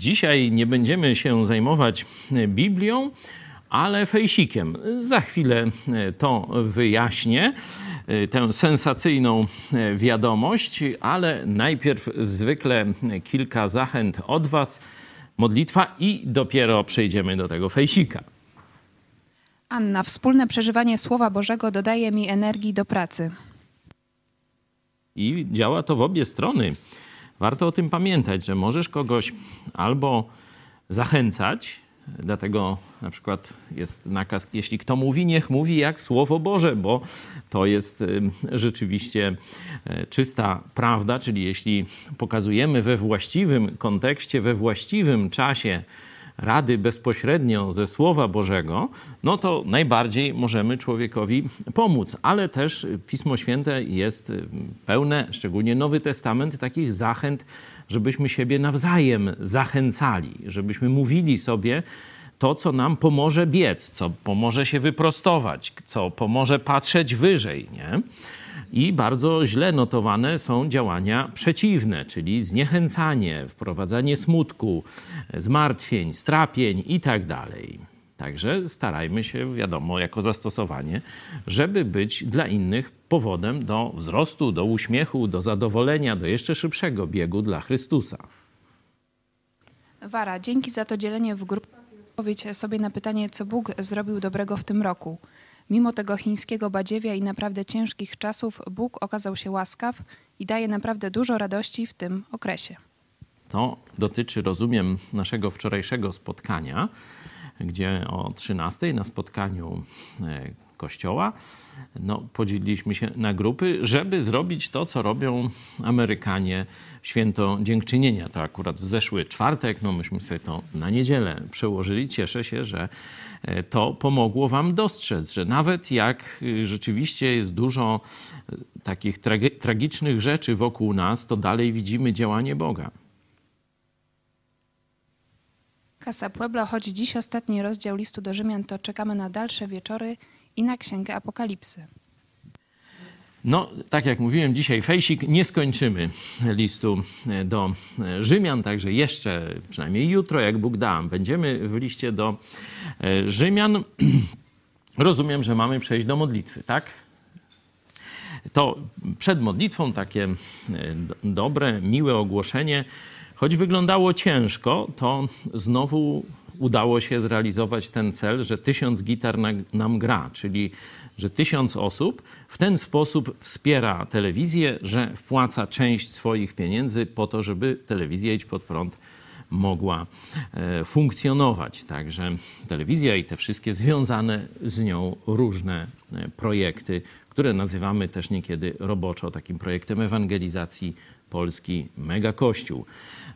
Dzisiaj nie będziemy się zajmować Biblią, ale fejsikiem. Za chwilę to wyjaśnię, tę sensacyjną wiadomość, ale najpierw zwykle kilka zachęt od Was, modlitwa i dopiero przejdziemy do tego fejsika. Anna, wspólne przeżywanie Słowa Bożego dodaje mi energii do pracy. I działa to w obie strony. Warto o tym pamiętać, że możesz kogoś albo zachęcać, dlatego na przykład jest nakaz, jeśli kto mówi, niech mówi jak Słowo Boże, bo to jest rzeczywiście e, czysta prawda, czyli jeśli pokazujemy we właściwym kontekście, we właściwym czasie, rady bezpośrednio ze Słowa Bożego, no to najbardziej możemy człowiekowi pomóc. Ale też Pismo Święte jest pełne, szczególnie Nowy Testament, takich zachęt, żebyśmy siebie nawzajem zachęcali, żebyśmy mówili sobie, to, co nam pomoże biec, co pomoże się wyprostować, co pomoże patrzeć wyżej. Nie? I bardzo źle notowane są działania przeciwne, czyli zniechęcanie, wprowadzanie smutku, zmartwień, strapień itd. Tak Także starajmy się, wiadomo, jako zastosowanie, żeby być dla innych powodem do wzrostu, do uśmiechu, do zadowolenia, do jeszcze szybszego biegu dla Chrystusa. Wara, dzięki za to dzielenie w grupie. Odpowiedź sobie na pytanie, co Bóg zrobił dobrego w tym roku. Mimo tego chińskiego badziewia i naprawdę ciężkich czasów, Bóg okazał się łaskaw i daje naprawdę dużo radości w tym okresie. To dotyczy, rozumiem, naszego wczorajszego spotkania, gdzie o 13 na spotkaniu e, kościoła no, podzieliliśmy się na grupy, żeby zrobić to, co robią Amerykanie święto dziękczynienia. To akurat w zeszły czwartek, no myśmy sobie to na niedzielę przełożyli. Cieszę się, że e, to pomogło wam dostrzec, że nawet jak y, rzeczywiście jest dużo e, takich tragi tragicznych rzeczy wokół nas, to dalej widzimy działanie Boga. Kasa Puebla, choć dziś ostatni rozdział listu do Rzymian, to czekamy na dalsze wieczory i na Księgę Apokalipsy. No, tak jak mówiłem, dzisiaj fejsik, nie skończymy listu do Rzymian, także jeszcze, przynajmniej jutro, jak Bóg da, będziemy w liście do e, Rzymian. Rozumiem, że mamy przejść do modlitwy, tak? To przed modlitwą takie e, dobre, miłe ogłoszenie. Choć wyglądało ciężko, to znowu udało się zrealizować ten cel, że tysiąc gitar nam gra, czyli że tysiąc osób w ten sposób wspiera telewizję, że wpłaca część swoich pieniędzy po to, żeby telewizja Idź Pod Prąd mogła e, funkcjonować. Także telewizja i te wszystkie związane z nią różne e, projekty, które nazywamy też niekiedy roboczo takim projektem ewangelizacji Polski Mega Kościół.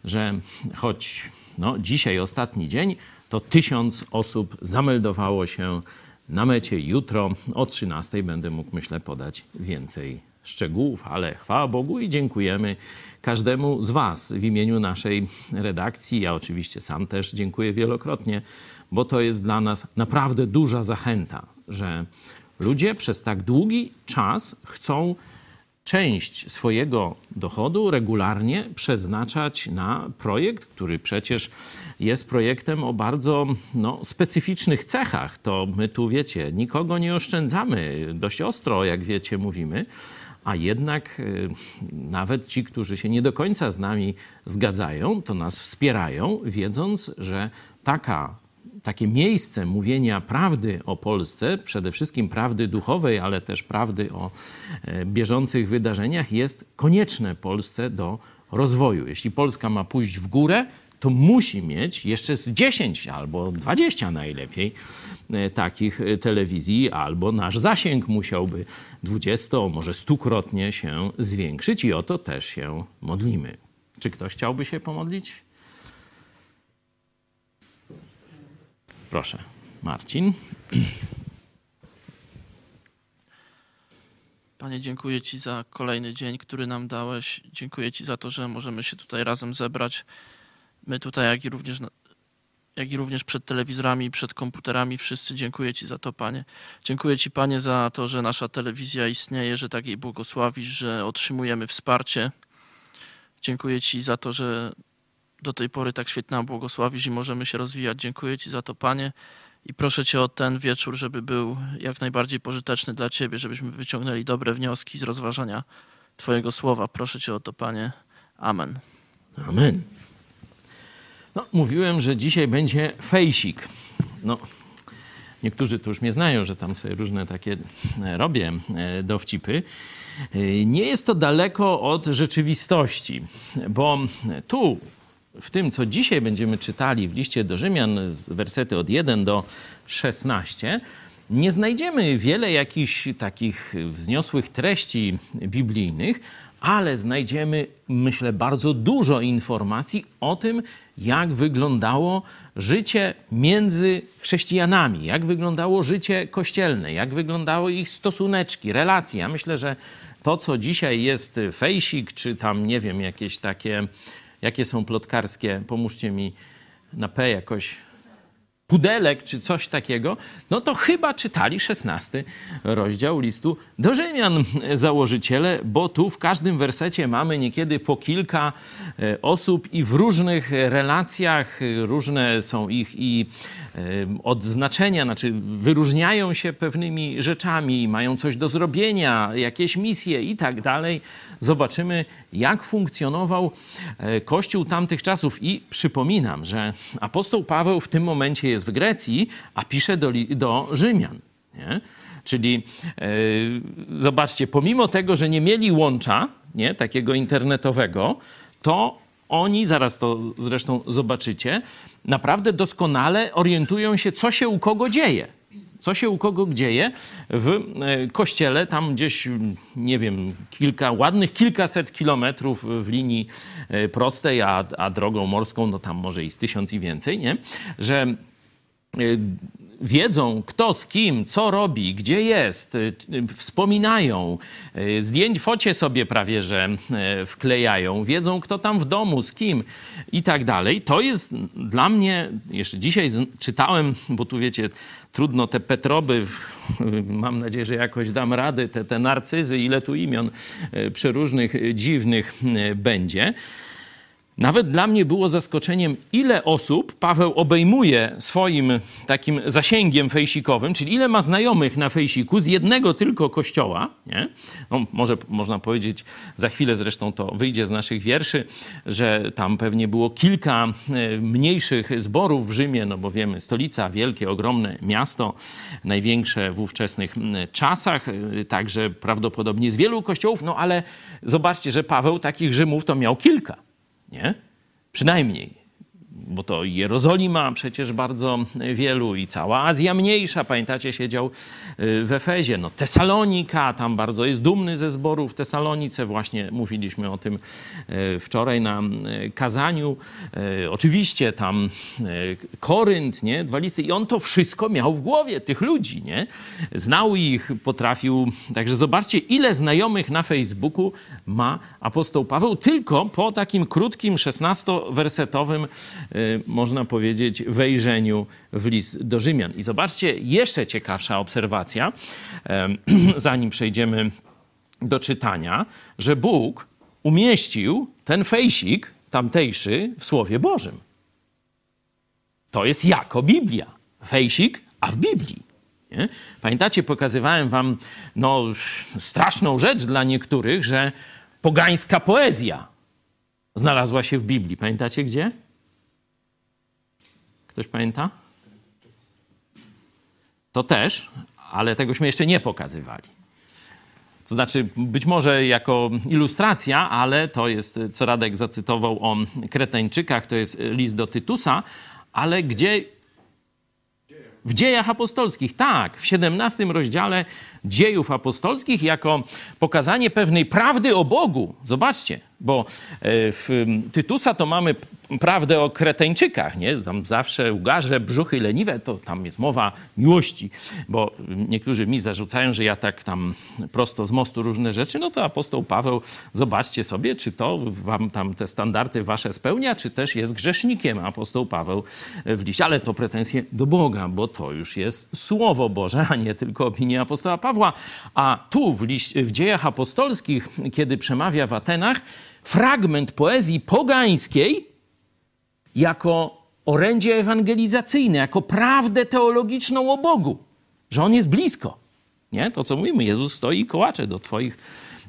Że choć no, dzisiaj ostatni dzień, to tysiąc osób zameldowało się na mecie. Jutro o 13 będę mógł, myślę, podać więcej szczegółów, ale chwała Bogu i dziękujemy każdemu z Was w imieniu naszej redakcji. Ja oczywiście sam też dziękuję wielokrotnie, bo to jest dla nas naprawdę duża zachęta, że ludzie przez tak długi czas chcą część swojego dochodu regularnie przeznaczać na projekt, który przecież jest projektem o bardzo no, specyficznych cechach. To my tu, wiecie, nikogo nie oszczędzamy. Dość ostro, jak wiecie, mówimy. A jednak y, nawet ci, którzy się nie do końca z nami zgadzają, to nas wspierają, wiedząc, że taka takie miejsce mówienia prawdy o Polsce, przede wszystkim prawdy duchowej, ale też prawdy o e, bieżących wydarzeniach, jest konieczne Polsce do rozwoju. Jeśli Polska ma pójść w górę, to musi mieć jeszcze z 10 albo 20 najlepiej e, takich e, telewizji, albo nasz zasięg musiałby 20, może stukrotnie się zwiększyć i o to też się modlimy. Czy ktoś chciałby się pomodlić? Proszę, Marcin. Panie, dziękuję Ci za kolejny dzień, który nam dałeś. Dziękuję Ci za to, że możemy się tutaj razem zebrać. My tutaj, jak i również, jak i również przed telewizorami, przed komputerami, wszyscy dziękuję Ci za to, Panie. Dziękuję Ci, Panie, za to, że nasza telewizja istnieje, że tak jej błogosławisz, że otrzymujemy wsparcie. Dziękuję Ci za to, że do tej pory tak świetnie nam błogosławisz i możemy się rozwijać. Dziękuję Ci za to, Panie. I proszę Cię o ten wieczór, żeby był jak najbardziej pożyteczny dla Ciebie, żebyśmy wyciągnęli dobre wnioski z rozważania Twojego słowa. Proszę Cię o to, Panie. Amen. Amen. No, mówiłem, że dzisiaj będzie fejsik. No, niektórzy tu już mnie znają, że tam sobie różne takie e, robię e, dowcipy. E, nie jest to daleko od rzeczywistości, bo tu w tym, co dzisiaj będziemy czytali w liście do Rzymian, z wersety od 1 do 16, nie znajdziemy wiele jakichś takich wzniosłych treści biblijnych, ale znajdziemy, myślę, bardzo dużo informacji o tym, jak wyglądało życie między chrześcijanami, jak wyglądało życie kościelne, jak wyglądały ich stosuneczki, relacje. Ja myślę, że to, co dzisiaj jest fejsik, czy tam, nie wiem, jakieś takie, jakie są plotkarskie, pomóżcie mi na P jakoś. Pudelek czy coś takiego, no to chyba czytali szesnasty rozdział listu do Rzymian założyciele, bo tu w każdym wersecie mamy niekiedy po kilka e, osób i w różnych relacjach, różne są ich i odznaczenia, znaczy wyróżniają się pewnymi rzeczami, mają coś do zrobienia, jakieś misje i tak dalej. Zobaczymy, jak funkcjonował e, Kościół tamtych czasów. I przypominam, że apostoł Paweł w tym momencie jest w Grecji, a pisze do, do Rzymian. Nie? Czyli e, zobaczcie, pomimo tego, że nie mieli łącza nie, takiego internetowego, to oni, zaraz to zresztą zobaczycie, naprawdę doskonale orientują się, co się u kogo dzieje co się u kogo dzieje w e, kościele, tam gdzieś, nie wiem, kilka, ładnych kilkaset kilometrów w linii e, prostej, a, a drogą morską, no tam może i z tysiąc i więcej, nie? Że e, wiedzą, kto z kim, co robi, gdzie jest, wspominają, zdjęć focie sobie prawie, że wklejają, wiedzą, kto tam w domu, z kim i tak dalej. To jest dla mnie, jeszcze dzisiaj czytałem, bo tu wiecie, trudno te Petroby, mam nadzieję, że jakoś dam rady, te, te narcyzy, ile tu imion przeróżnych, dziwnych będzie. Nawet dla mnie było zaskoczeniem, ile osób Paweł obejmuje swoim takim zasięgiem fejsikowym, czyli ile ma znajomych na fejsiku z jednego tylko kościoła. Nie? No, może można powiedzieć, za chwilę zresztą to wyjdzie z naszych wierszy, że tam pewnie było kilka e, mniejszych zborów w Rzymie, no bo wiemy, stolica, wielkie, ogromne miasto, największe w ówczesnych czasach, e, także prawdopodobnie z wielu kościołów, no ale zobaczcie, że Paweł takich Rzymów to miał kilka. Nie? Przynajmniej bo to Jerozolima przecież bardzo wielu i cała Azja Mniejsza, pamiętacie, siedział y, w Efezie. No Tesalonika, tam bardzo jest dumny ze zboru w Tesalonice, właśnie mówiliśmy o tym y, wczoraj na y, kazaniu. Oczywiście tam Korynt, nie, dwa listy i on to wszystko miał w głowie, tych ludzi, nie? Znał ich, potrafił, także zobaczcie, ile znajomych na Facebooku ma apostoł Paweł, tylko po takim krótkim, 16-wersetowym Y, można powiedzieć, wejrzeniu w list do Rzymian. I zobaczcie, jeszcze ciekawsza obserwacja, zanim przejdziemy do czytania, że Bóg umieścił ten fejsik tamtejszy w Słowie Bożym. To jest jako Biblia. Fejsik, a w Biblii. Nie? Pamiętacie, pokazywałem wam no, straszną rzecz dla niektórych, że pogańska poezja znalazła się w Biblii. Pamiętacie gdzie? Ktoś pamięta? To też, ale tegośmy jeszcze nie pokazywali. To znaczy, być może jako ilustracja, ale to jest, co Radek zacytował o Kretańczykach, to jest list do Tytusa, ale gdzie w dziejach apostolskich, tak, w 17 rozdziale dziejów apostolskich, jako pokazanie pewnej prawdy o Bogu. Zobaczcie, bo e, w Tytusa to mamy prawdę o Kreteńczykach, nie? Tam zawsze ugarze, brzuchy leniwe, to tam jest mowa miłości, bo niektórzy mi zarzucają, że ja tak tam prosto z mostu różne rzeczy, no to apostoł Paweł, zobaczcie sobie, czy to wam tam te standardy wasze spełnia, czy też jest grzesznikiem apostoł Paweł w liście, ale to pretensje do Boga, bo to już jest Słowo Boże, a nie tylko opinia apostoła Pawła. A tu w, w dziejach apostolskich, kiedy przemawia w Atenach, fragment poezji pogańskiej jako orędzie ewangelizacyjne, jako prawdę teologiczną o Bogu, że On jest blisko. Nie? To, co mówimy, Jezus stoi i kołacze do Twoich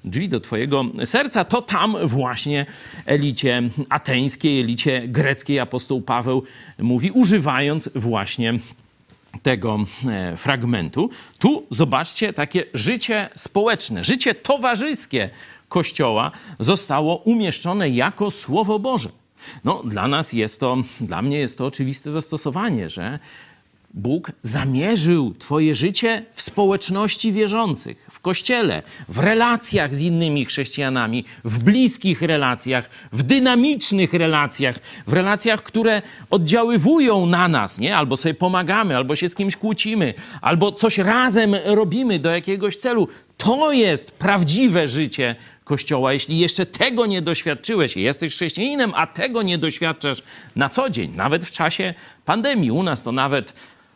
drzwi, do Twojego serca, to tam właśnie elicie ateńskiej, elicie greckiej apostoł Paweł mówi, używając właśnie tego e, fragmentu. Tu zobaczcie takie życie społeczne, życie towarzyskie Kościoła zostało umieszczone jako Słowo Boże. No, dla nas jest to, dla mnie jest to oczywiste zastosowanie, że Bóg zamierzył Twoje życie w społeczności wierzących, w kościele, w relacjach z innymi chrześcijanami, w bliskich relacjach, w dynamicznych relacjach, w relacjach, które oddziaływują na nas, nie? Albo sobie pomagamy, albo się z kimś kłócimy, albo coś razem robimy do jakiegoś celu. To jest prawdziwe życie Kościoła. Jeśli jeszcze tego nie doświadczyłeś, jesteś chrześcijaninem, a tego nie doświadczasz na co dzień, nawet w czasie pandemii, u nas to nawet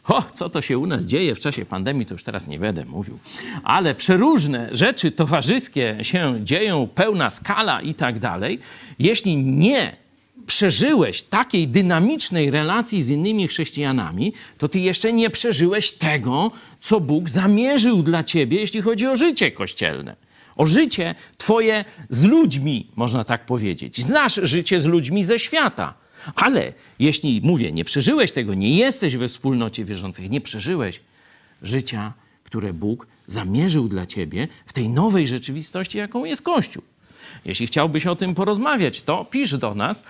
o, co to się u nas dzieje w czasie pandemii, to już teraz nie będę mówił. Ale przeróżne rzeczy towarzyskie się dzieją, pełna skala i tak dalej. Jeśli nie przeżyłeś takiej dynamicznej relacji z innymi chrześcijanami, to ty jeszcze nie przeżyłeś tego, co Bóg zamierzył dla ciebie, jeśli chodzi o życie kościelne. O życie twoje z ludźmi, można tak powiedzieć. Znasz życie z ludźmi ze świata. Ale jeśli, mówię, nie przeżyłeś tego, nie jesteś we wspólnocie wierzących, nie przeżyłeś życia, które Bóg zamierzył dla ciebie w tej nowej rzeczywistości, jaką jest Kościół. Jeśli chciałbyś o tym porozmawiać, to pisz do nas.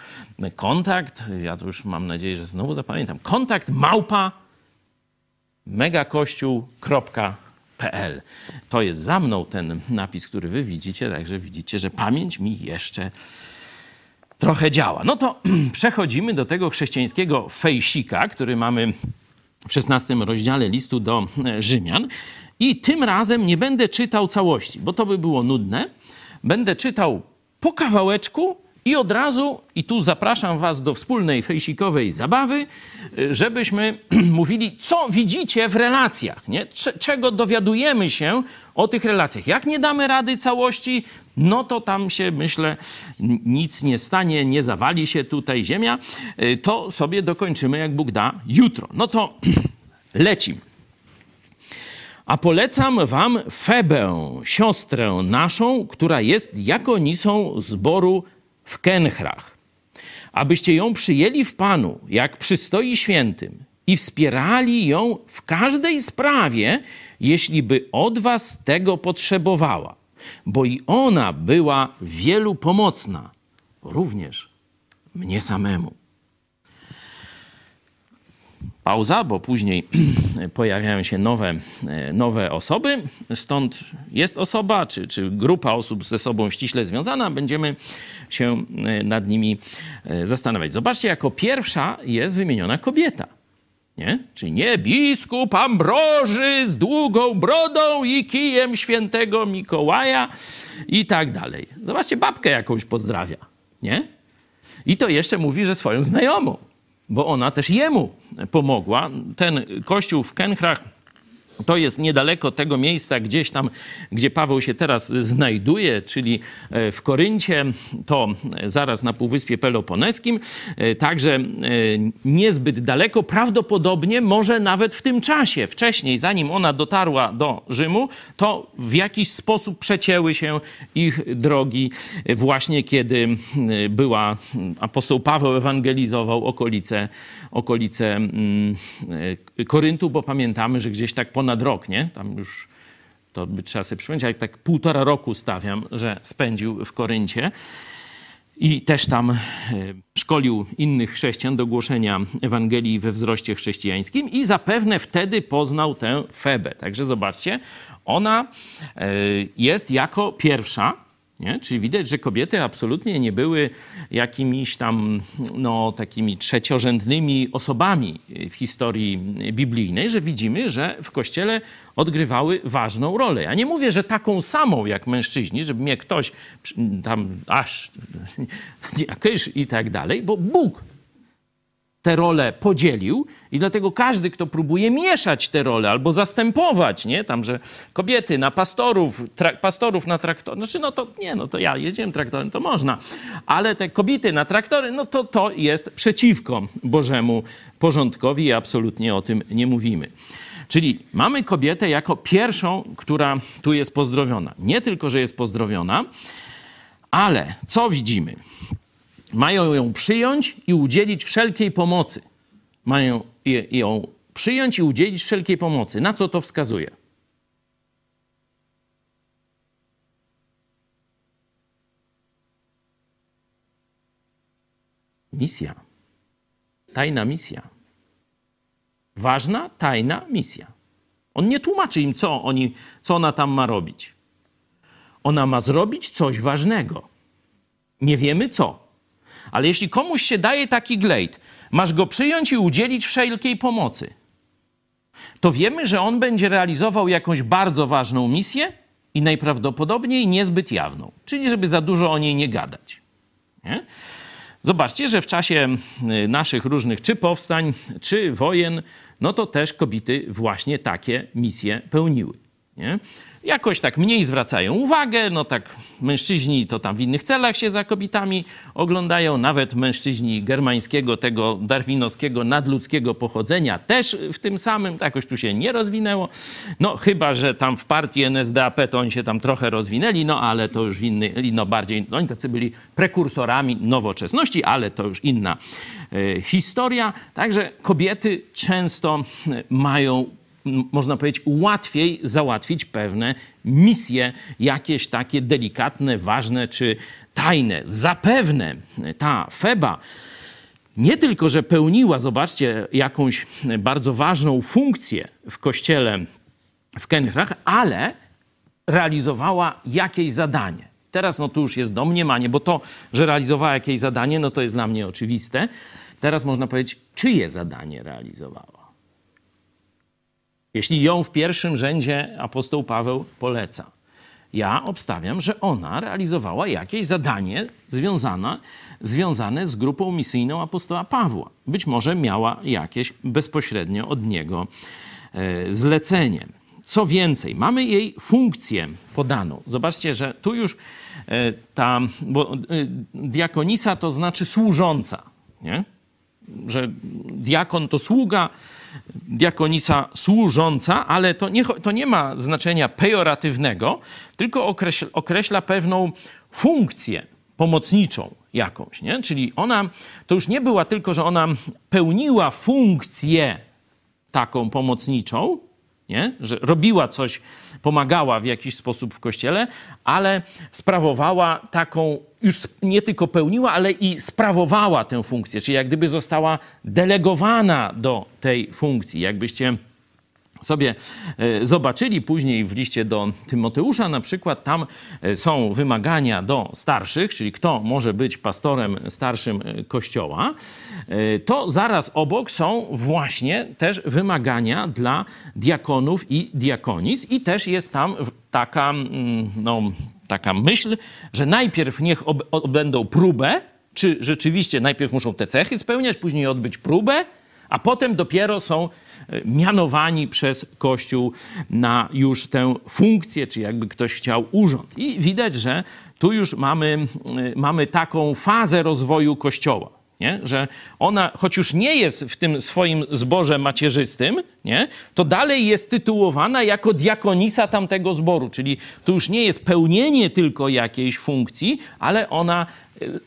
Kontakt, ja to już mam nadzieję, że znowu zapamiętam. Kontakt małpa megakościół.pl. To jest za mną ten napis, który wy widzicie, także widzicie, że pamięć mi jeszcze trochę działa. No to przechodzimy do tego chrześcijańskiego fejsika, który mamy w 16 rozdziale listu do e, Rzymian. I tym razem nie będę czytał całości, bo to by było nudne. Będę czytał po kawałeczku i od razu, i tu zapraszam Was do wspólnej fejsikowej zabawy, żebyśmy mówili, co widzicie w relacjach, nie? czego dowiadujemy się o tych relacjach. Jak nie damy rady całości, no to tam się, myślę, nic nie stanie, nie zawali się tutaj ziemia. Y, to sobie dokończymy, jak Bóg da, jutro. No to lecimy. A polecam wam Febę, siostrę naszą, która jest jakonisą zboru w Kenchrach, abyście ją przyjęli w Panu, jak przystoi świętym, i wspierali ją w każdej sprawie, jeśli by od was tego potrzebowała, bo i ona była wielu pomocna, również mnie samemu pauza, bo później pojawiają się nowe, e, nowe osoby. Stąd jest osoba, czy, czy grupa osób ze sobą ściśle związana. Będziemy się e, nad nimi e, zastanawiać. Zobaczcie, jako pierwsza jest wymieniona kobieta. Nie? Czyli nie biskup Ambroży z długą brodą i kijem świętego Mikołaja i tak dalej. Zobaczcie, babkę jakąś pozdrawia. Nie? I to jeszcze mówi, że swoją znajomą bo ona też jemu pomogła. Ten kościół w Kenchrach to jest niedaleko tego miejsca, gdzieś tam, gdzie Paweł się teraz znajduje, czyli e, w Koryncie, to zaraz na Półwyspie Peloponeskim, e, także e, niezbyt daleko, prawdopodobnie może nawet w tym czasie, wcześniej, zanim ona dotarła do Rzymu, to w jakiś sposób przecięły się ich drogi właśnie kiedy była, apostoł Paweł ewangelizował okolice, okolice Koryntu, bo pamiętamy, że gdzieś tak ponad ponad rok, nie? Tam już to by trzeba sobie przypomnieć, jak tak półtora roku stawiam, że spędził w Koryncie. I też tam e, szkolił innych chrześcijan do głoszenia Ewangelii we wzroście chrześcijańskim i zapewne wtedy poznał tę Febę. Także zobaczcie, ona e, jest jako pierwsza nie? Czyli widać, że kobiety absolutnie nie były jakimiś tam no, takimi trzeciorzędnymi osobami w historii biblijnej, że widzimy, że w kościele odgrywały ważną rolę. Ja nie mówię, że taką samą jak mężczyźni, żeby mnie ktoś tam aż jakiś i tak dalej, bo Bóg te role podzielił i dlatego każdy, kto próbuje mieszać te role albo zastępować, nie, tam, że kobiety na pastorów, pastorów na traktory, znaczy no to nie, no to ja jeździłem traktorem, to można, ale te kobiety na traktory, no to to jest przeciwko Bożemu porządkowi i absolutnie o tym nie mówimy. Czyli mamy kobietę jako pierwszą, która tu jest pozdrowiona. Nie tylko, że jest pozdrowiona, ale co widzimy? Mają ją przyjąć i udzielić wszelkiej pomocy. Mają ją przyjąć i udzielić wszelkiej pomocy. Na co to wskazuje? Misja. Tajna misja. Ważna, tajna misja. On nie tłumaczy im, co, oni, co ona tam ma robić. Ona ma zrobić coś ważnego. Nie wiemy co. Ale jeśli komuś się daje taki glejt, masz go przyjąć i udzielić wszelkiej pomocy, to wiemy, że on będzie realizował jakąś bardzo ważną misję i najprawdopodobniej niezbyt jawną, czyli żeby za dużo o niej nie gadać. Nie? Zobaczcie, że w czasie y, naszych różnych czy powstań, czy wojen, no to też kobiety właśnie takie misje pełniły. Nie? Jakoś tak mniej zwracają uwagę, no tak mężczyźni to tam w innych celach się za kobietami oglądają, nawet mężczyźni germańskiego, tego darwinowskiego, nadludzkiego pochodzenia też w tym samym, tak jakoś tu się nie rozwinęło, no chyba, że tam w partii NSDAP to oni się tam trochę rozwinęli, no ale to już inny, no bardziej, no oni tacy byli prekursorami nowoczesności, ale to już inna y, historia, także kobiety często mają można powiedzieć, łatwiej załatwić pewne misje, jakieś takie delikatne, ważne czy tajne. Zapewne ta Feba nie tylko, że pełniła, zobaczcie, jakąś bardzo ważną funkcję w kościele w Kenkrach, ale realizowała jakieś zadanie. Teraz no tu już jest domniemanie, bo to, że realizowała jakieś zadanie, no to jest dla mnie oczywiste. Teraz można powiedzieć, czyje zadanie realizowała. Jeśli ją w pierwszym rzędzie apostoł Paweł poleca, ja obstawiam, że ona realizowała jakieś zadanie związane, związane z grupą misyjną apostoła Pawła. Być może miała jakieś bezpośrednio od niego e, zlecenie. Co więcej, mamy jej funkcję podaną. Zobaczcie, że tu już e, ta, bo e, diakonisa to znaczy służąca, nie? Że diakon to sługa, diakonisa służąca, ale to nie, to nie ma znaczenia pejoratywnego, tylko określa, określa pewną funkcję pomocniczą jakąś, nie? Czyli ona, to już nie była tylko, że ona pełniła funkcję taką pomocniczą, nie? że robiła coś, pomagała w jakiś sposób w kościele, ale sprawowała taką, już nie tylko pełniła, ale i sprawowała tę funkcję, czyli jak gdyby została delegowana do tej funkcji. Jakbyście sobie e, zobaczyli później w liście do Tymoteusza, na przykład tam e, są wymagania do starszych, czyli kto może być pastorem starszym e, kościoła, to zaraz obok są właśnie też wymagania dla diakonów i diakonis. I też jest tam taka, mm, no, taka myśl, że najpierw niech obędą próbę, czy rzeczywiście najpierw muszą te cechy spełniać, później odbyć próbę, a potem dopiero są mianowani przez Kościół na już tę funkcję, czy jakby ktoś chciał urząd. I widać, że tu już mamy, e, mamy taką fazę rozwoju Kościoła. Nie? że ona, choć już nie jest w tym swoim zborze macierzystym, nie? to dalej jest tytułowana jako diakonisa tamtego zboru, czyli to już nie jest pełnienie tylko jakiejś funkcji, ale ona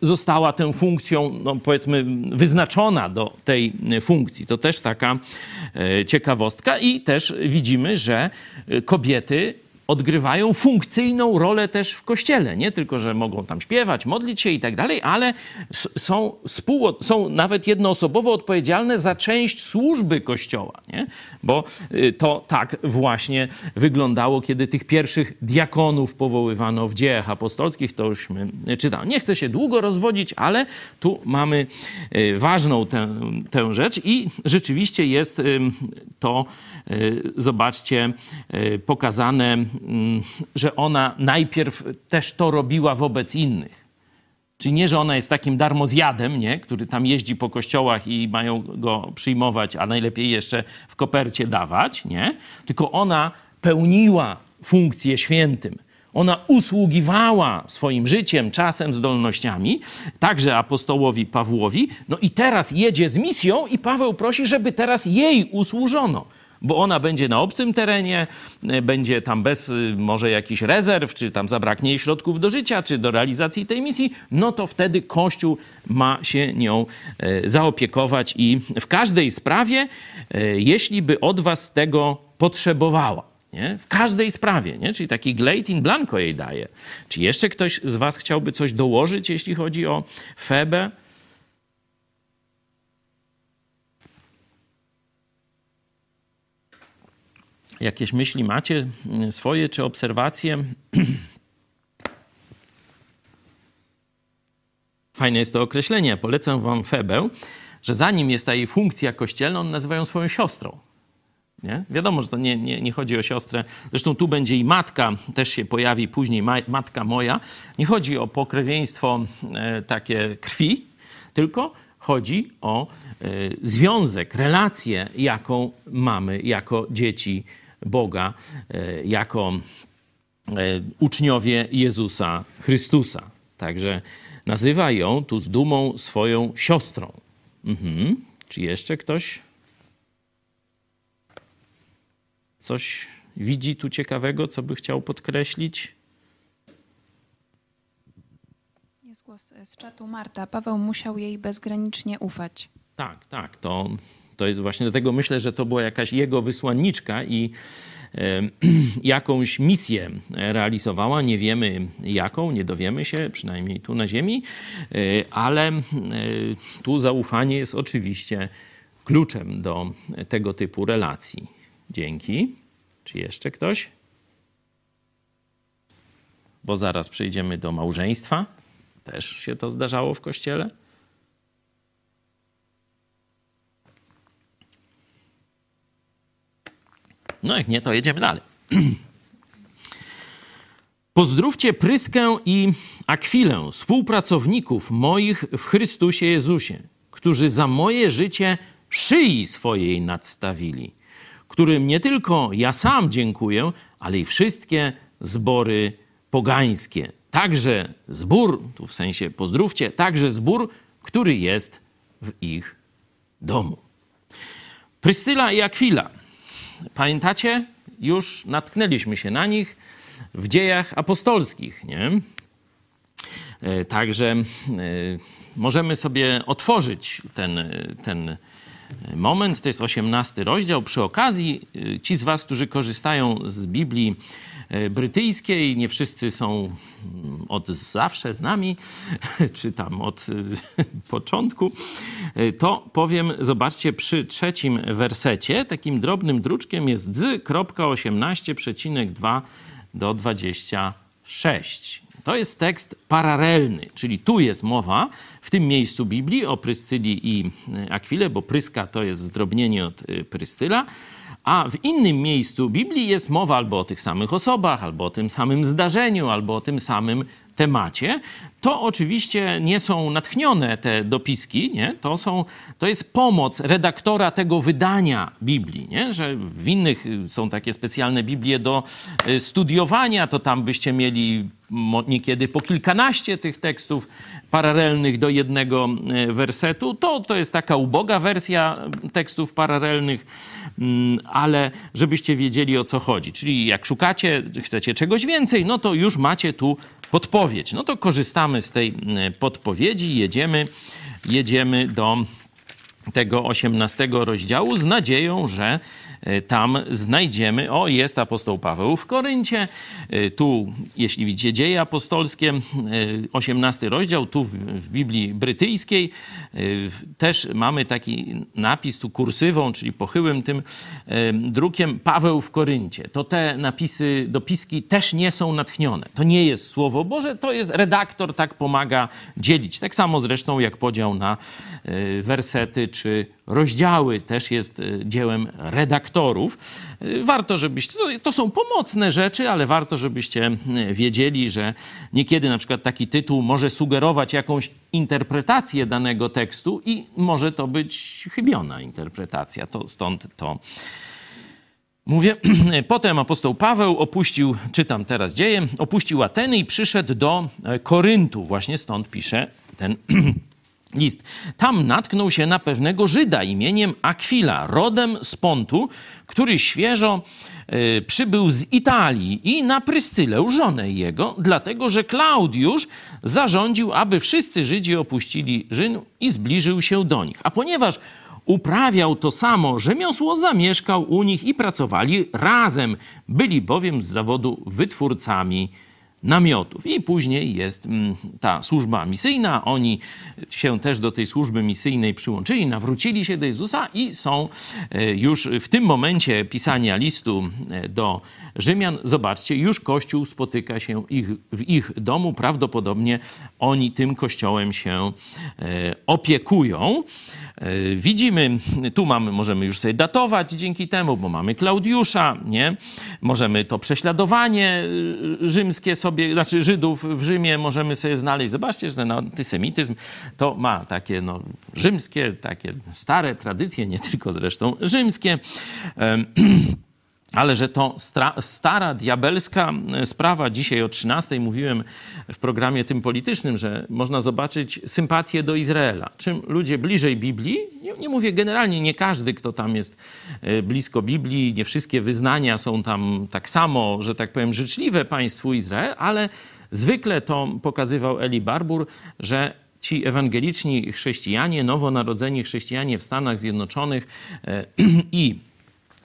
została tę funkcją, no powiedzmy, wyznaczona do tej funkcji. To też taka e, ciekawostka i też widzimy, że kobiety odgrywają funkcyjną rolę też w kościele. Nie tylko, że mogą tam śpiewać, modlić się i tak dalej, ale są, współ, są nawet jednoosobowo odpowiedzialne za część służby kościoła. Nie? Bo y, to tak właśnie wyglądało, kiedy tych pierwszych diakonów powoływano w dziejach apostolskich. To jużśmy czytamy. Nie chcę się długo rozwodzić, ale tu mamy y, ważną tę, tę rzecz i rzeczywiście jest to, y, zobaczcie, pokazane że ona najpierw też to robiła wobec innych. Czyli nie, że ona jest takim darmozjadem, nie? który tam jeździ po kościołach i mają go przyjmować, a najlepiej jeszcze w kopercie dawać, nie? Tylko ona pełniła funkcję świętym. Ona usługiwała swoim życiem, czasem, zdolnościami, także apostołowi Pawłowi. No i teraz jedzie z misją i Paweł prosi, żeby teraz jej usłużono bo ona będzie na obcym terenie, e, będzie tam bez y, może jakichś rezerw, czy tam zabraknie jej środków do życia, czy do realizacji tej misji, no to wtedy Kościół ma się nią e, zaopiekować i w każdej sprawie, e, jeśli by od was tego potrzebowała. Nie? W każdej sprawie, nie? czyli taki glejt in blanco jej daje. Czy jeszcze ktoś z was chciałby coś dołożyć, jeśli chodzi o Febę? Jakieś myśli macie mm, swoje czy obserwacje? Fajne jest to określenie. Polecam wam Febę, że zanim jest ta jej funkcja kościelna, on nazywają swoją siostrą. Nie? Wiadomo, że to nie, nie, nie chodzi o siostrę. Zresztą tu będzie i matka, też się pojawi później ma, matka moja. Nie chodzi o pokrewieństwo e, takie krwi, tylko chodzi o e, związek, relację, jaką mamy jako dzieci Boga e, jako e, uczniowie Jezusa Chrystusa. Także nazywa ją tu z dumą swoją siostrą. Mhm. Czy jeszcze ktoś coś widzi tu ciekawego, co by chciał podkreślić? Jest głos z czatu Marta. Paweł musiał jej bezgranicznie ufać. Tak, tak. To to jest właśnie dlatego myślę, że to była jakaś jego wysłanniczka i jakąś misję realizowała. Nie wiemy jaką, nie dowiemy się, przynajmniej tu na Ziemi, e, ale e, tu zaufanie jest oczywiście kluczem do tego typu relacji. Dzięki. Czy jeszcze ktoś? Bo zaraz przejdziemy do małżeństwa. Też się to zdarzało w kościele. No jak nie, to jedziemy dalej. Pozdrówcie Pryskę i Akwilę, współpracowników moich w Chrystusie Jezusie, którzy za moje życie szyi swojej nadstawili, którym nie tylko ja sam dziękuję, ale i wszystkie zbory pogańskie. Także zbór, tu w sensie pozdrówcie, także zbór, który jest w ich domu. Pryscyla i Akwila – Pamiętacie? Już natknęliśmy się na nich w dziejach apostolskich, nie? E, także e, możemy sobie otworzyć ten, ten moment. To jest 18 rozdział. Przy okazji, e, ci z Was, którzy korzystają z Biblii E, brytyjskiej. Nie wszyscy są mm, od zawsze z nami, czy tam od e, początku. To powiem, zobaczcie, przy trzecim wersecie, takim drobnym druczkiem jest z kropka 18,2 do 26. To jest tekst paralelny, czyli tu jest mowa w tym miejscu Biblii o Pryscyli i Akwile, bo Pryska to jest zdrobnienie od Pryscyla, a w innym miejscu Biblii jest mowa albo o tych samych osobach, albo o tym samym zdarzeniu, albo o tym samym temacie, to oczywiście nie są natchnione te dopiski, nie? To, są, to jest pomoc redaktora tego wydania Biblii, nie? że w innych są takie specjalne Biblie do y, studiowania, to tam byście mieli niekiedy po kilkanaście tych tekstów paralelnych do jednego y, wersetu. To, to jest taka uboga wersja tekstów paralelnych, mm, ale żebyście wiedzieli o co chodzi. Czyli jak szukacie, chcecie czegoś więcej, no to już macie tu podpowiedź. No to korzystamy z tej e, podpowiedzi, jedziemy, jedziemy do tego 18 rozdziału z nadzieją, że tam znajdziemy, o jest apostoł Paweł w Koryncie, e, tu jeśli widzicie dzieje apostolskie, 18 e, rozdział, tu w Biblii brytyjskiej też mamy taki napis tu kursywą, czyli pochyłym tym drukiem Paweł w Koryncie. To te napisy, dopiski też nie są natchnione. To nie jest Słowo Boże, to jest redaktor, tak pomaga dzielić. Tak samo zresztą jak podział na wersety czy rozdziały, też jest y, dziełem redaktorów. Y, warto, żebyście, to, są pomocne rzeczy, ale warto, żebyście y, wiedzieli, że niekiedy na przykład taki tytuł może sugerować jakąś interpretację danego tekstu i może to być chybiona interpretacja. To stąd to Mówię, potem apostoł Paweł opuścił, czytam teraz dzieje, opuścił Ateny i przyszedł do e, Koryntu. Właśnie stąd pisze ten list. Tam natknął się na pewnego Żyda imieniem Aquila, rodem z Pontu, który świeżo y, przybył z Italii i na Pryscylę, żonę jego, dlatego że Klaudiusz zarządził, aby wszyscy Żydzi opuścili Rzym i zbliżył się do nich. A ponieważ uprawiał to samo rzemiosło, zamieszkał u nich i pracowali razem. Byli bowiem z zawodu wytwórcami namiotów. I później jest mm, ta służba misyjna. Oni się też do tej służby misyjnej przyłączyli, nawrócili się do Jezusa i są e, już w tym momencie pisania listu e, do Rzymian. Zobaczcie, już Kościół spotyka się ich, w ich domu. Prawdopodobnie oni tym kościołem się e, opiekują. E, widzimy, tu mamy, możemy już sobie datować dzięki temu, bo mamy Klaudiusza, nie? Możemy to prześladowanie e, rzymskie sobie, znaczy Żydów w Rzymie możemy sobie znaleźć. Zobaczcie, że ten antysemityzm to ma takie no, rzymskie, takie stare tradycje, nie tylko zresztą rzymskie. Ale że to stara, diabelska e, sprawa, dzisiaj o 13 mówiłem w programie tym politycznym, że można zobaczyć sympatię do Izraela. Czym ludzie bliżej Biblii, nie, nie, mówię generalnie, nie każdy, kto tam jest e, blisko Biblii, nie wszystkie wyznania są tam tak samo, że tak powiem, życzliwe państwu Izrael, ale zwykle to pokazywał Eli Barbur, że ci ewangeliczni chrześcijanie, nowonarodzeni chrześcijanie w Stanach Zjednoczonych e, i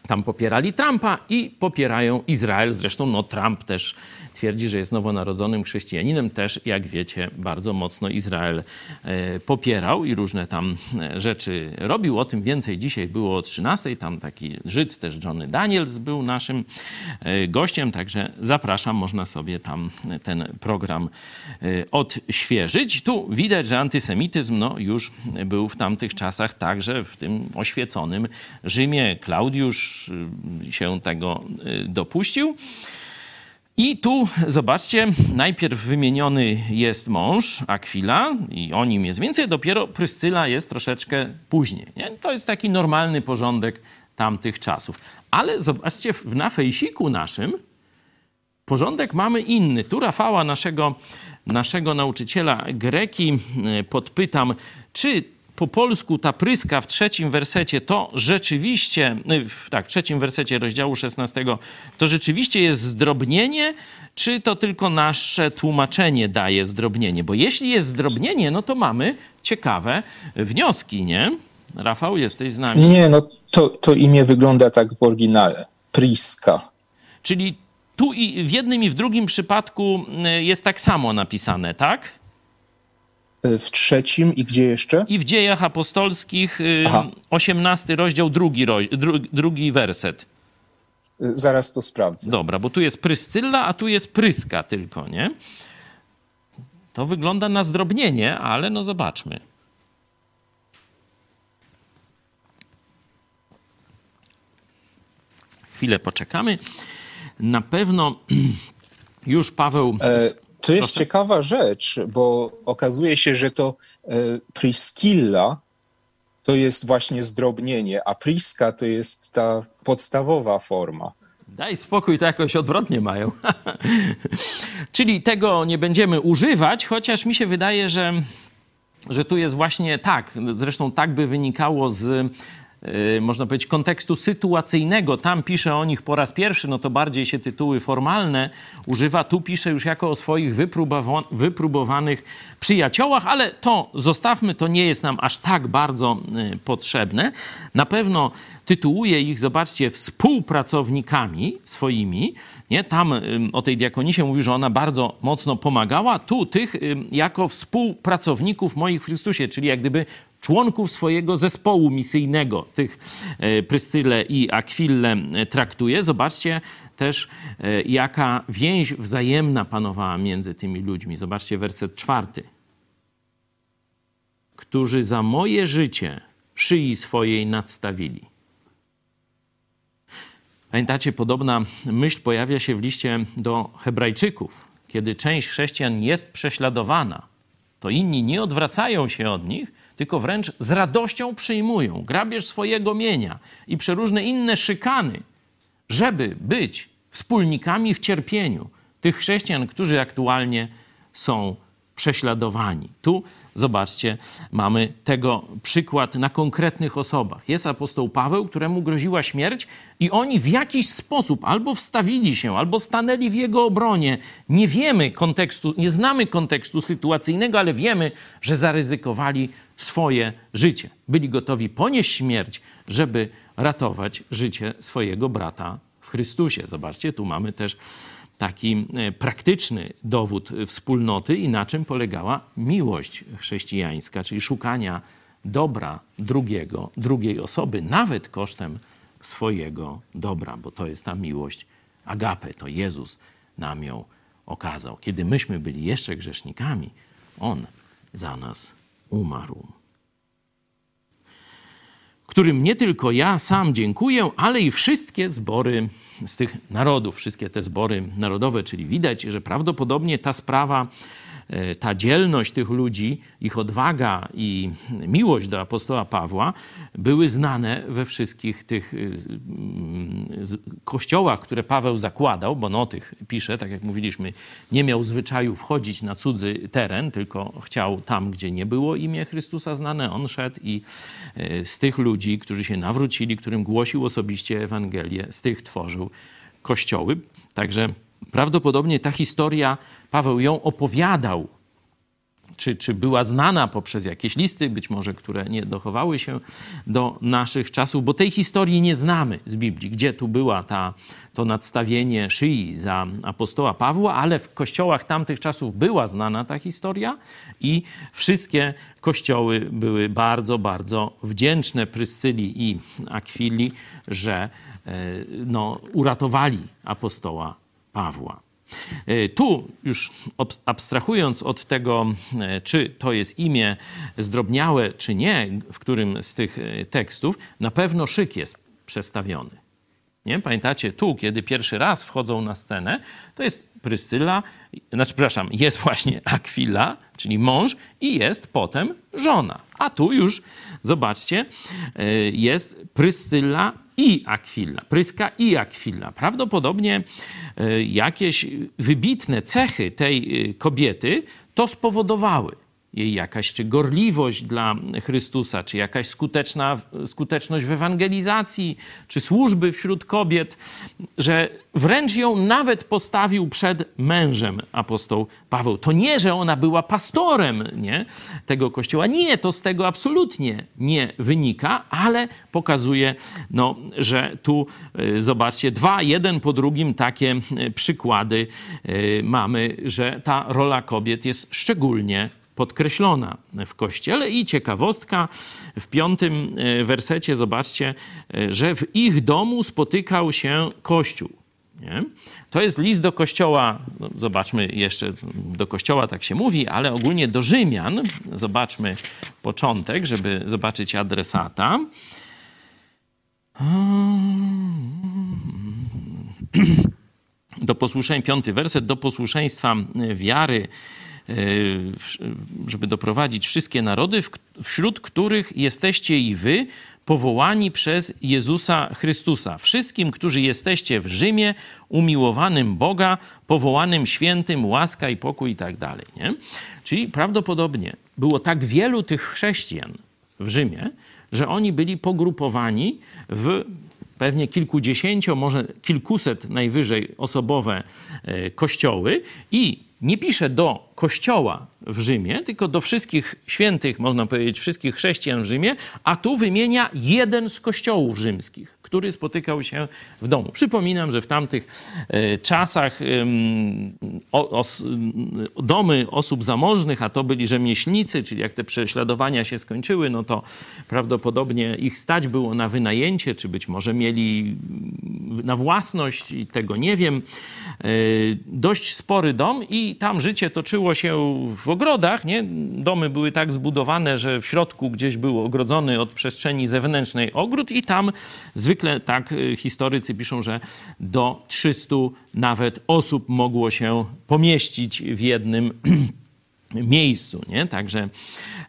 tam popierali Trumpa i popierają Izrael. Zresztą no, Trump też twierdzi, że jest nowonarodzonym chrześcijaninem. Też, jak wiecie, bardzo mocno Izrael e, popierał i różne tam e, rzeczy robił. O tym więcej dzisiaj było o 13. Tam taki Żyd, też Johnny Daniels był naszym e, gościem, także zapraszam, można sobie tam ten program odświeżyć. Tu widać, że antysemityzm no, już był w tamtych czasach także w tym oświeconym Rzymie. Klaudiusz się tego dopuścił. I tu zobaczcie, najpierw wymieniony jest mąż Aquila i o nim jest więcej, dopiero Pryscyla jest troszeczkę później. Nie? To jest taki normalny porządek tamtych czasów. Ale zobaczcie, na fejsiku naszym porządek mamy inny. Tu Rafała, naszego, naszego nauczyciela greki, e, podpytam, czy po polsku ta pryska w trzecim wersecie to rzeczywiście, y, tak, w trzecim wersecie rozdziału 16, to rzeczywiście jest zdrobnienie, czy to tylko nasze tłumaczenie daje zdrobnienie? Bo jeśli jest zdrobnienie, no to mamy ciekawe wnioski, nie? Rafał, jesteś z nami? Nie, no to, to imię wygląda tak w oryginale. Priska. Czyli tu i w jednym i w drugim przypadku y, jest tak samo napisane, tak? W trzecim i gdzie jeszcze? I w dziejach apostolskich, Aha. 18 rozdział, drugi, drugi werset. Zaraz to sprawdzę. Dobra, bo tu jest Pryscylla, a tu jest Pryska tylko, nie? To wygląda na zdrobnienie, ale no zobaczmy. Chwilę poczekamy. Na pewno już Paweł. E to jest Proszę. ciekawa rzecz, bo okazuje się, że to e, Priskilla to jest właśnie zdrobnienie, a Priska to jest ta podstawowa forma. Daj spokój, to jakoś odwrotnie mają. Czyli tego nie będziemy używać, chociaż mi się wydaje, że, że tu jest właśnie tak. Zresztą tak by wynikało z można powiedzieć, kontekstu sytuacyjnego. Tam pisze o nich po raz pierwszy, no to bardziej się tytuły formalne używa. Tu pisze już jako o swoich wypróbowanych przyjaciołach, ale to zostawmy, to nie jest nam aż tak bardzo y, potrzebne. Na pewno tytułuje ich, zobaczcie, współpracownikami swoimi. Nie? Tam o tej diakonisie mówi, że ona bardzo mocno pomagała. Tu tych jako współpracowników moich w Chrystusie, czyli jak gdyby członków swojego zespołu misyjnego, tych e, Pryscyle i Akwille e, traktuje. Zobaczcie też, e, jaka więź wzajemna panowała między tymi ludźmi. Zobaczcie werset czwarty. Którzy za moje życie szyi swojej nadstawili. Pamiętacie, podobna myśl pojawia się w liście do Hebrajczyków. Kiedy część chrześcijan jest prześladowana, to inni nie odwracają się od nich, tylko wręcz z radością przyjmują grabież swojego mienia i przeróżne inne szykany, żeby być wspólnikami w cierpieniu tych chrześcijan, którzy aktualnie są prześladowani. Tu zobaczcie, mamy tego przykład na konkretnych osobach. Jest apostoł Paweł, któremu groziła śmierć, i oni w jakiś sposób albo wstawili się, albo stanęli w jego obronie. Nie wiemy kontekstu, nie znamy kontekstu sytuacyjnego, ale wiemy, że zaryzykowali swoje życie. Byli gotowi ponieść śmierć, żeby ratować życie swojego brata w Chrystusie. Zobaczcie, tu mamy też taki e, praktyczny dowód wspólnoty i na czym polegała miłość chrześcijańska, czyli szukania dobra drugiego, drugiej osoby, nawet kosztem swojego dobra, bo to jest ta miłość agape, to Jezus nam ją okazał. Kiedy myśmy byli jeszcze grzesznikami, On za nas umarł. Którym nie tylko ja sam dziękuję, ale i wszystkie zbory z tych narodów, wszystkie te zbory narodowe, czyli widać, że prawdopodobnie ta sprawa, ta dzielność tych ludzi, ich odwaga i miłość do apostoła Pawła były znane we wszystkich tych e, kościołach, które Paweł zakładał, bo no tych pisze, tak jak mówiliśmy, nie miał zwyczaju wchodzić na cudzy teren, tylko chciał tam, gdzie nie było imię Chrystusa znane, on szedł i e, z tych ludzi, którzy się nawrócili, którym głosił osobiście Ewangelię, z tych tworzył kościoły. Także prawdopodobnie ta historia, Paweł ją opowiadał, czy, czy była znana poprzez jakieś listy, być może które nie dochowały się do naszych czasów, bo tej historii nie znamy z Biblii, gdzie tu była ta, to nadstawienie szyi za apostoła Pawła, ale w kościołach tamtych czasów była znana ta historia i wszystkie kościoły były bardzo, bardzo wdzięczne Pryscyli i Akwili, że E, no, uratowali apostoła Pawła. E, tu już abstrahując od tego, e, czy to jest imię zdrobniałe, czy nie, w którym z tych tekstów, na pewno szyk jest przestawiony. Nie? Pamiętacie, tu, kiedy pierwszy raz wchodzą na scenę, to jest Pryscyla, znaczy, przepraszam, jest właśnie Akwila, czyli mąż, i jest potem żona. A tu już, zobaczcie, jest Pryscyla i Akwila, Pryska i Akwila. Prawdopodobnie e, jakieś wybitne cechy tej e, kobiety to spowodowały jej jakaś czy gorliwość dla Chrystusa, czy jakaś skuteczna, skuteczność w ewangelizacji, czy służby wśród kobiet, że wręcz ją nawet postawił przed mężem apostoł Paweł. To nie, że ona była pastorem nie, tego kościoła. Nie, to z tego absolutnie nie wynika, ale pokazuje, no, że tu y, zobaczcie, dwa, jeden po drugim takie y, przykłady y, mamy, że ta rola kobiet jest szczególnie podkreślona w kościele. I ciekawostka, w piątym e, wersecie zobaczcie, e, że w ich domu spotykał się Kościół. Nie? To jest list do kościoła, no zobaczmy jeszcze, do kościoła tak się mówi, ale ogólnie do Rzymian. Zobaczmy początek, żeby zobaczyć adresata. Do posłuszeństwa, piąty werset, do posłuszeństwa wiary żeby doprowadzić wszystkie narody, wśród których jesteście i wy, powołani przez Jezusa Chrystusa. Wszystkim, którzy jesteście w Rzymie, umiłowanym Boga, powołanym świętym, łaska i pokój i tak dalej. Nie? Czyli prawdopodobnie było tak wielu tych chrześcijan w Rzymie, że oni byli pogrupowani w pewnie kilkudziesięcio, może kilkuset najwyżej osobowe e, kościoły i nie pisze do kościoła w Rzymie, tylko do wszystkich świętych, można powiedzieć, wszystkich chrześcijan w Rzymie, a tu wymienia jeden z kościołów rzymskich, który spotykał się w domu. Przypominam, że w tamtych e, czasach domy osób zamożnych, a to byli rzemieślnicy, czyli jak te prześladowania się skończyły, no to prawdopodobnie ich stać było na wynajęcie, czy być może mieli na własność tego nie wiem. E, dość spory dom i tam życie toczyło się w ogrodach, nie? domy były tak zbudowane, że w środku gdzieś był ogrodzony od przestrzeni zewnętrznej ogród i tam zwykle tak y, historycy piszą, że do 300 nawet osób mogło się pomieścić w jednym miejscu. Nie? Także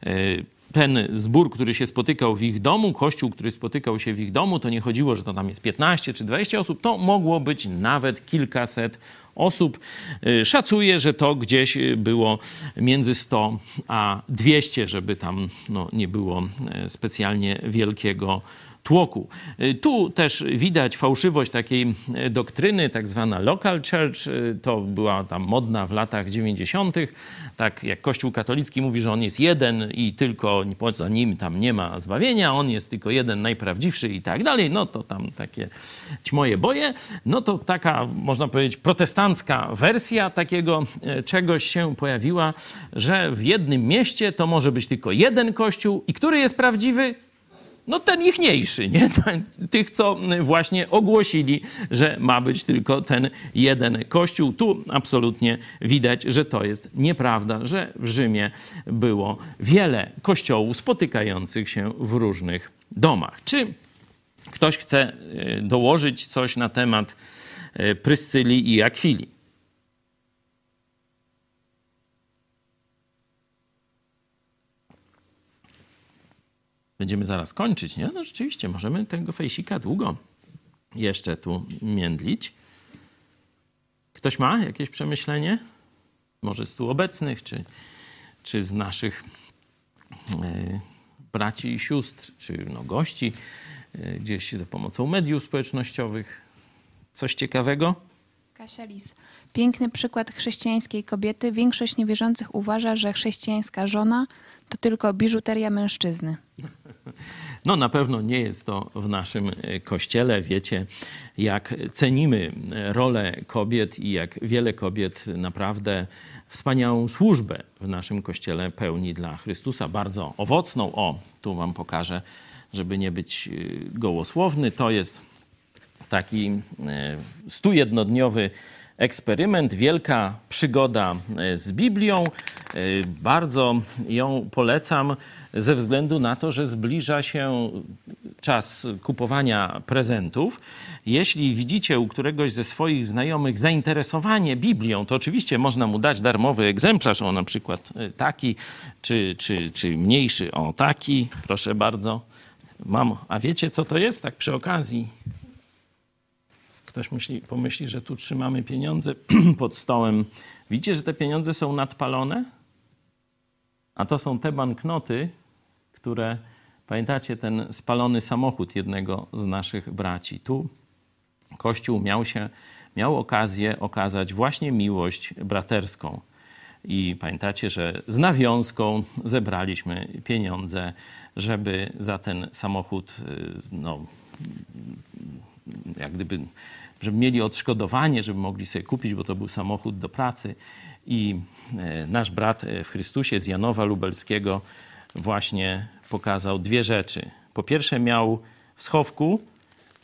y, ten zbór, który się spotykał w ich domu, kościół, który spotykał się w ich domu, to nie chodziło, że to tam jest 15 czy 20 osób, to mogło być nawet kilkaset osób. Y, szacuję, że to gdzieś było między 100 a 200, żeby tam no, nie było y, specjalnie wielkiego tłoku. Y, tu też widać fałszywość takiej y, doktryny, tak zwana local church. Y, to była tam modna w latach 90. Tak jak Kościół katolicki mówi, że on jest jeden i tylko poza nim tam nie ma zbawienia, on jest tylko jeden najprawdziwszy i tak dalej, no to tam takie moje boje. No to taka, można powiedzieć, protestancka wersja takiego czegoś się pojawiła, że w jednym mieście to może być tylko jeden kościół i który jest prawdziwy? No ten ichniejszy, nie? Tych, co właśnie ogłosili, że ma być tylko ten jeden kościół. Tu absolutnie widać, że to jest nieprawda, że w Rzymie było wiele kościołów spotykających się w różnych domach. Czy ktoś chce e, dołożyć coś na temat e, Pryscyli i Akwili? Będziemy zaraz kończyć, nie? No rzeczywiście, możemy tego fejsika długo jeszcze tu międlić. Ktoś ma jakieś przemyślenie? Może z tu obecnych, czy, czy z naszych e, braci i sióstr, czy no, gości e, gdzieś za pomocą mediów społecznościowych? Coś ciekawego? Kasia Lis. Piękny przykład chrześcijańskiej kobiety. Większość niewierzących uważa, że chrześcijańska żona to tylko biżuteria mężczyzny. No na pewno nie jest to w naszym e, kościele. Wiecie, jak cenimy rolę kobiet i jak wiele kobiet naprawdę wspaniałą służbę w naszym kościele pełni dla Chrystusa, bardzo owocną. O, tu wam pokażę, żeby nie być e, gołosłowny. To jest taki e, stujednodniowy eksperyment, wielka przygoda e, z Biblią. E, bardzo ją polecam ze względu na to, że zbliża się czas kupowania prezentów. Jeśli widzicie u któregoś ze swoich znajomych zainteresowanie Biblią, to oczywiście można mu dać darmowy egzemplarz, o na przykład e, taki, czy, czy, czy mniejszy, o taki, proszę bardzo. Mam, a wiecie co to jest? Tak przy okazji Ktoś myśli, pomyśli, że tu trzymamy pieniądze pod stołem. Widzicie, że te pieniądze są nadpalone? A to są te banknoty, które, pamiętacie, ten spalony samochód jednego z naszych braci. Tu Kościół miał, się, miał okazję okazać właśnie miłość braterską. I pamiętacie, że z nawiązką zebraliśmy pieniądze, żeby za ten samochód, y, no, jak gdyby żeby mieli odszkodowanie, żeby mogli sobie kupić, bo to był samochód do pracy. I e, nasz brat e, w Chrystusie z Janowa Lubelskiego właśnie pokazał dwie rzeczy. Po pierwsze, miał w schowku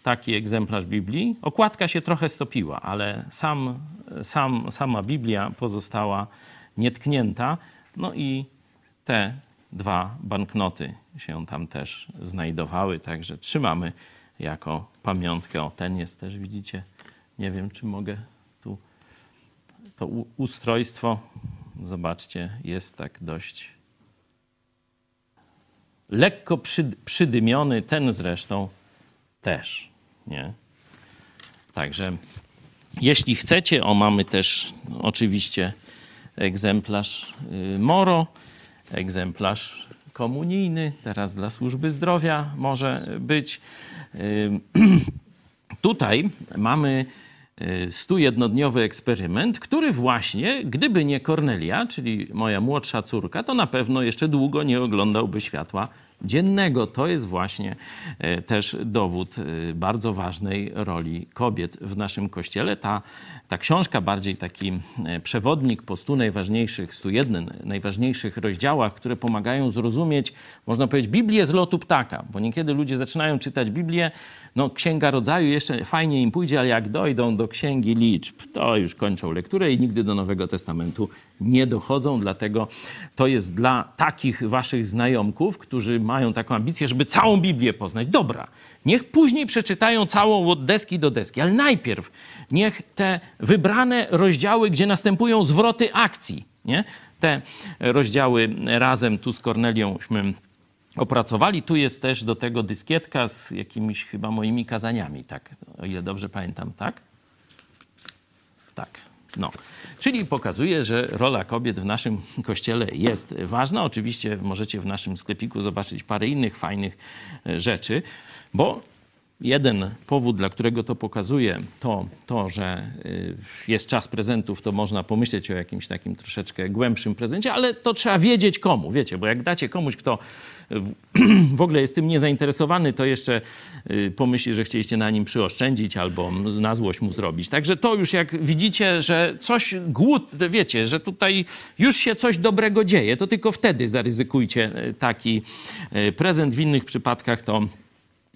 taki egzemplarz Biblii. Okładka się trochę stopiła, ale sam, sam, sama Biblia pozostała nietknięta. No i te dwa banknoty się tam też znajdowały, także trzymamy jako pamiątkę. O, ten jest też, widzicie, nie wiem, czy mogę tu, to ustrojstwo, zobaczcie, jest tak dość lekko przydymiony, ten zresztą też, nie? Także jeśli chcecie, o mamy też oczywiście egzemplarz y, Moro, egzemplarz komunijny, teraz dla służby zdrowia może być. Tutaj mamy y, stujednodniowy eksperyment, który właśnie, gdyby nie Kornelia, czyli moja młodsza córka, to na pewno jeszcze długo nie oglądałby światła dziennego. To jest właśnie e, też dowód e, bardzo ważnej roli kobiet w naszym kościele. Ta, ta książka, bardziej taki e, przewodnik po stu najważniejszych, 101 najważniejszych rozdziałach, które pomagają zrozumieć, można powiedzieć, Biblię z lotu ptaka, bo niekiedy ludzie zaczynają czytać Biblię, no Księga Rodzaju jeszcze fajnie im pójdzie, ale jak dojdą do Księgi Liczb, to już kończą lekturę i nigdy do Nowego Testamentu nie dochodzą, dlatego to jest dla takich waszych znajomków, którzy mają taką ambicję, żeby całą Biblię poznać. Dobra, niech później przeczytają całą od deski do deski, ale najpierw niech te wybrane rozdziały, gdzie następują zwroty akcji, nie? te rozdziały razem tu z Korneliąśmy opracowali. Tu jest też do tego dyskietka z jakimiś chyba moimi kazaniami, tak, o ile dobrze pamiętam, tak? Tak, no. Czyli pokazuje, że rola kobiet w naszym kościele jest ważna. Oczywiście możecie w naszym sklepiku zobaczyć parę innych fajnych e, rzeczy, bo jeden powód, dla którego to pokazuje, to to, że y, jest czas prezentów, to można pomyśleć o jakimś takim troszeczkę głębszym prezencie, ale to trzeba wiedzieć komu, wiecie, bo jak dacie komuś, kto w ogóle jest tym niezainteresowany, to jeszcze y, pomyśli, że chcieliście na nim przyoszczędzić albo na złość mu zrobić. Także to już jak widzicie, że coś głód, wiecie, że tutaj już się coś dobrego dzieje, to tylko wtedy zaryzykujcie y, taki prezent. W innych przypadkach to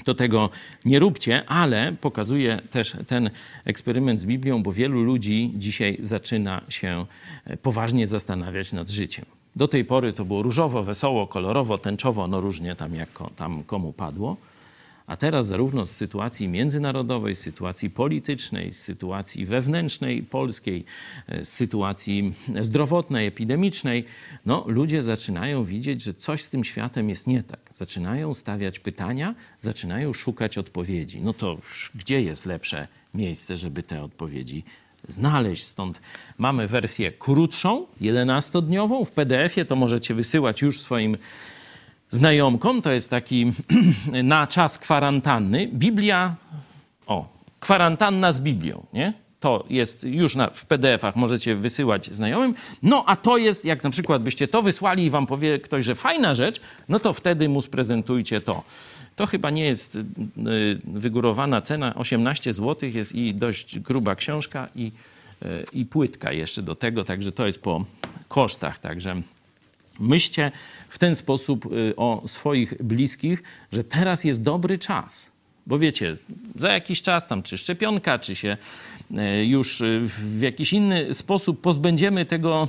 to tego nie róbcie, ale pokazuje też ten eksperyment z Biblią, bo wielu ludzi dzisiaj zaczyna się e, poważnie zastanawiać nad życiem. Do tej pory to było różowo, wesoło, kolorowo, tęczowo, no różnie tam jak tam komu padło. A teraz zarówno z sytuacji międzynarodowej, z sytuacji politycznej, z sytuacji wewnętrznej polskiej, e, z sytuacji zdrowotnej, epidemicznej, no, ludzie zaczynają widzieć, że coś z tym światem jest nie tak. Zaczynają stawiać pytania, zaczynają szukać odpowiedzi. No to gdzie jest lepsze miejsce, żeby te odpowiedzi znaleźć. Stąd mamy wersję krótszą, 11-dniową. W PDF-ie to możecie wysyłać już swoim znajomkom, to jest taki na czas kwarantanny. Biblia, o, kwarantanna z Biblią, nie? To jest już na, w PDF-ach, możecie wysyłać znajomym. No a to jest, jak na przykład byście to wysłali i wam powie ktoś, że fajna rzecz, no to wtedy mu sprezentujcie to. To chyba nie jest y, wygórowana cena, 18 zł jest i dość gruba książka i, y, i płytka jeszcze do tego, także to jest po kosztach, także Myślcie w ten sposób y, o swoich bliskich, że teraz jest dobry czas. Bo wiecie, za jakiś czas tam, czy szczepionka, czy się y, już y, w jakiś inny sposób pozbędziemy tego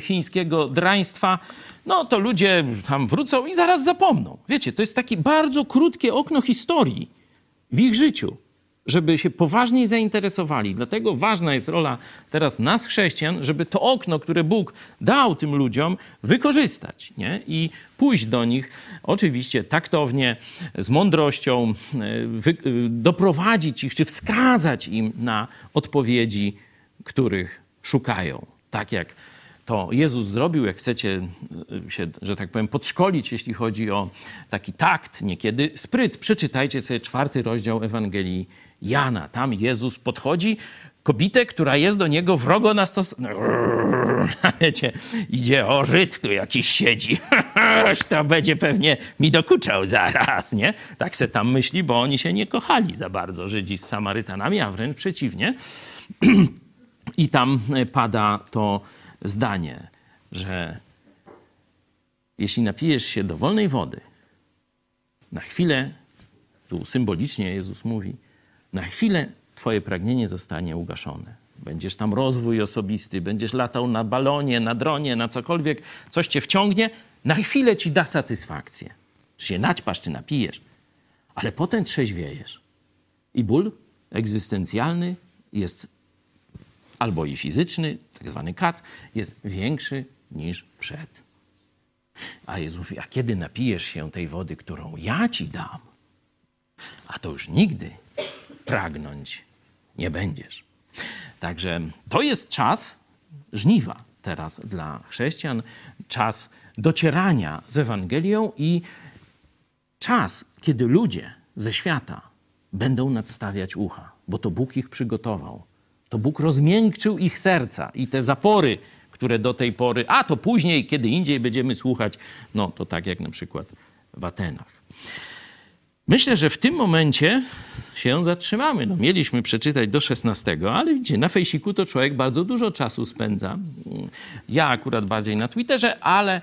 chińskiego draństwa, no to ludzie tam wrócą i zaraz zapomną. Wiecie, to jest takie bardzo krótkie okno historii w ich życiu żeby się poważniej zainteresowali. Dlatego ważna jest rola teraz nas, chrześcijan, żeby to okno, które Bóg dał tym ludziom, wykorzystać nie? i pójść do nich, oczywiście taktownie, z mądrością, e, wy, e, doprowadzić ich, czy wskazać im na odpowiedzi, których szukają. Tak jak to Jezus zrobił, jak chcecie e, się, że tak powiem, podszkolić, jeśli chodzi o taki takt, niekiedy spryt. Przeczytajcie sobie czwarty rozdział Ewangelii Jana. Tam Jezus podchodzi, kobietę, która jest do niego wrogo na stos... Wiecie, idzie, o Żyd tu jakiś siedzi. to będzie pewnie mi dokuczał zaraz, nie? Tak se tam myśli, bo oni się nie kochali za bardzo, Żydzi z Samarytanami, a wręcz przeciwnie. I tam pada to zdanie, że jeśli napijesz się dowolnej wody, na chwilę, tu symbolicznie Jezus mówi, na chwilę Twoje pragnienie zostanie ugaszone. Będziesz tam rozwój osobisty, będziesz latał na balonie, na dronie, na cokolwiek, coś cię wciągnie, na chwilę ci da satysfakcję. Czy się naćpasz, czy napijesz, ale potem trzeźwiejesz. I ból egzystencjalny jest albo i fizyczny, tak zwany kac, jest większy niż przed. A Jezus mówi, a kiedy napijesz się tej wody, którą ja ci dam, a to już nigdy pragnąć nie będziesz. Także to jest czas żniwa teraz dla chrześcijan, czas docierania z Ewangelią i czas, kiedy ludzie ze świata będą nadstawiać ucha, bo to Bóg ich przygotował. To Bóg rozmiękczył ich serca i te zapory, które do tej pory, a to później, kiedy indziej będziemy słuchać, no to tak jak na przykład w Atenach. Myślę, że w tym momencie się zatrzymamy. No, mieliśmy przeczytać do 16, ale widzicie, na fejsiku to człowiek bardzo dużo czasu spędza. Ja akurat bardziej na Twitterze, ale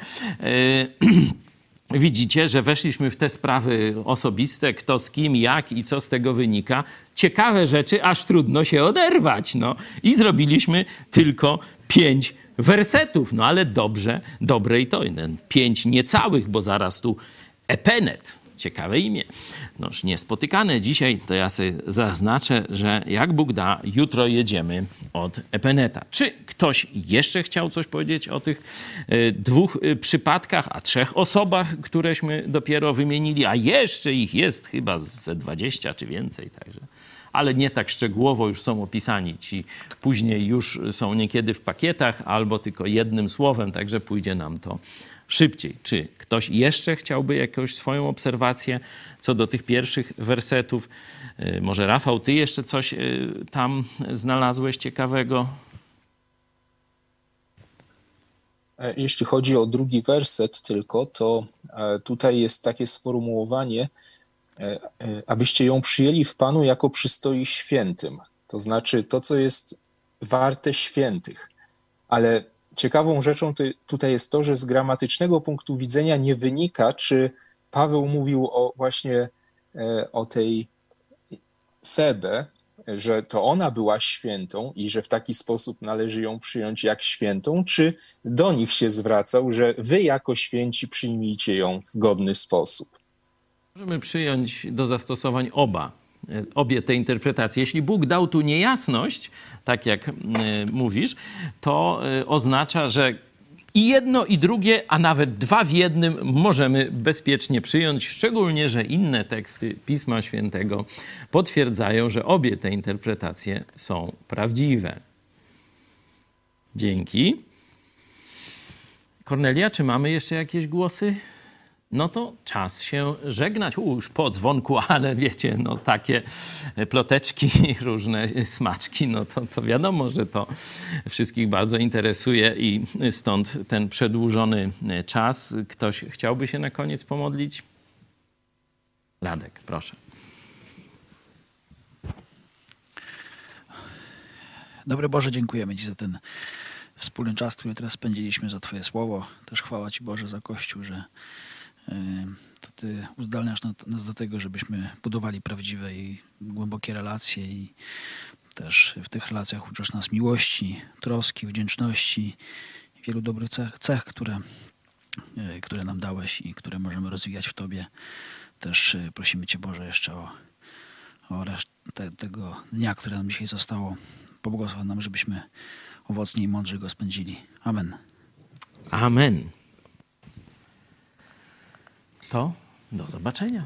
yy, widzicie, że weszliśmy w te sprawy osobiste, kto z kim, jak i co z tego wynika. Ciekawe rzeczy, aż trudno się oderwać. No. I zrobiliśmy tylko pięć wersetów. No ale dobrze, dobre i to. Pięć niecałych, bo zaraz tu epenet ciekawe imię. Noż niespotykane dzisiaj, to ja sobie zaznaczę, że jak Bóg da, jutro jedziemy od Epeneta. Czy ktoś jeszcze chciał coś powiedzieć o tych e, dwóch e, przypadkach, a trzech osobach, któreśmy dopiero wymienili, a jeszcze ich jest chyba ze 20 czy więcej, także ale nie tak szczegółowo już są opisani. Ci później już są niekiedy w pakietach albo tylko jednym słowem, także pójdzie nam to szybciej. Czy ktoś jeszcze chciałby jakąś swoją obserwację co do tych pierwszych wersetów? Y, może Rafał, ty jeszcze coś y, tam znalazłeś ciekawego? E, jeśli chodzi o drugi werset tylko, to e, tutaj jest takie sformułowanie, e, abyście ją przyjęli w Panu jako przystoi świętym. To znaczy to, co jest warte świętych. Ale ciekawą rzeczą tutaj jest to, że z gramatycznego punktu widzenia nie wynika, czy Paweł mówił o właśnie e, o tej Febe, że to ona była świętą i że w taki sposób należy ją przyjąć jak świętą, czy do nich się zwracał, że wy jako święci przyjmijcie ją w godny sposób. Możemy przyjąć do zastosowań oba obie te interpretacje. Jeśli Bóg dał tu niejasność, tak jak e, mówisz, to e, oznacza, że i jedno, i drugie, a nawet dwa w jednym możemy bezpiecznie przyjąć, szczególnie, że inne teksty Pisma Świętego potwierdzają, że obie te interpretacje są prawdziwe. Dzięki. Kornelia, czy mamy jeszcze jakieś głosy? No to czas się żegnać. U, już po dzwonku, ale wiecie, no takie ploteczki, różne smaczki, no to, to wiadomo, że to wszystkich bardzo interesuje i stąd ten przedłużony czas. Ktoś chciałby się na koniec pomodlić? Radek, proszę. Dobry Boże, dziękujemy Ci za ten wspólny czas, który teraz spędziliśmy, za Twoje słowo. Też chwała Ci Boże za Kościół, że to Ty uzdalniasz nas do tego, żebyśmy budowali prawdziwe i głębokie relacje i też w tych relacjach uczysz nas miłości, troski, wdzięczności, wielu dobrych cech, cech które, e, które nam dałeś i które możemy rozwijać w Tobie. Też e, prosimy Cię Boże jeszcze o, o resztę tego dnia, które nam dzisiaj zostało. Pobłogosław nam, żebyśmy owocnie i mądrze go spędzili. Amen. Amen to do zobaczenia.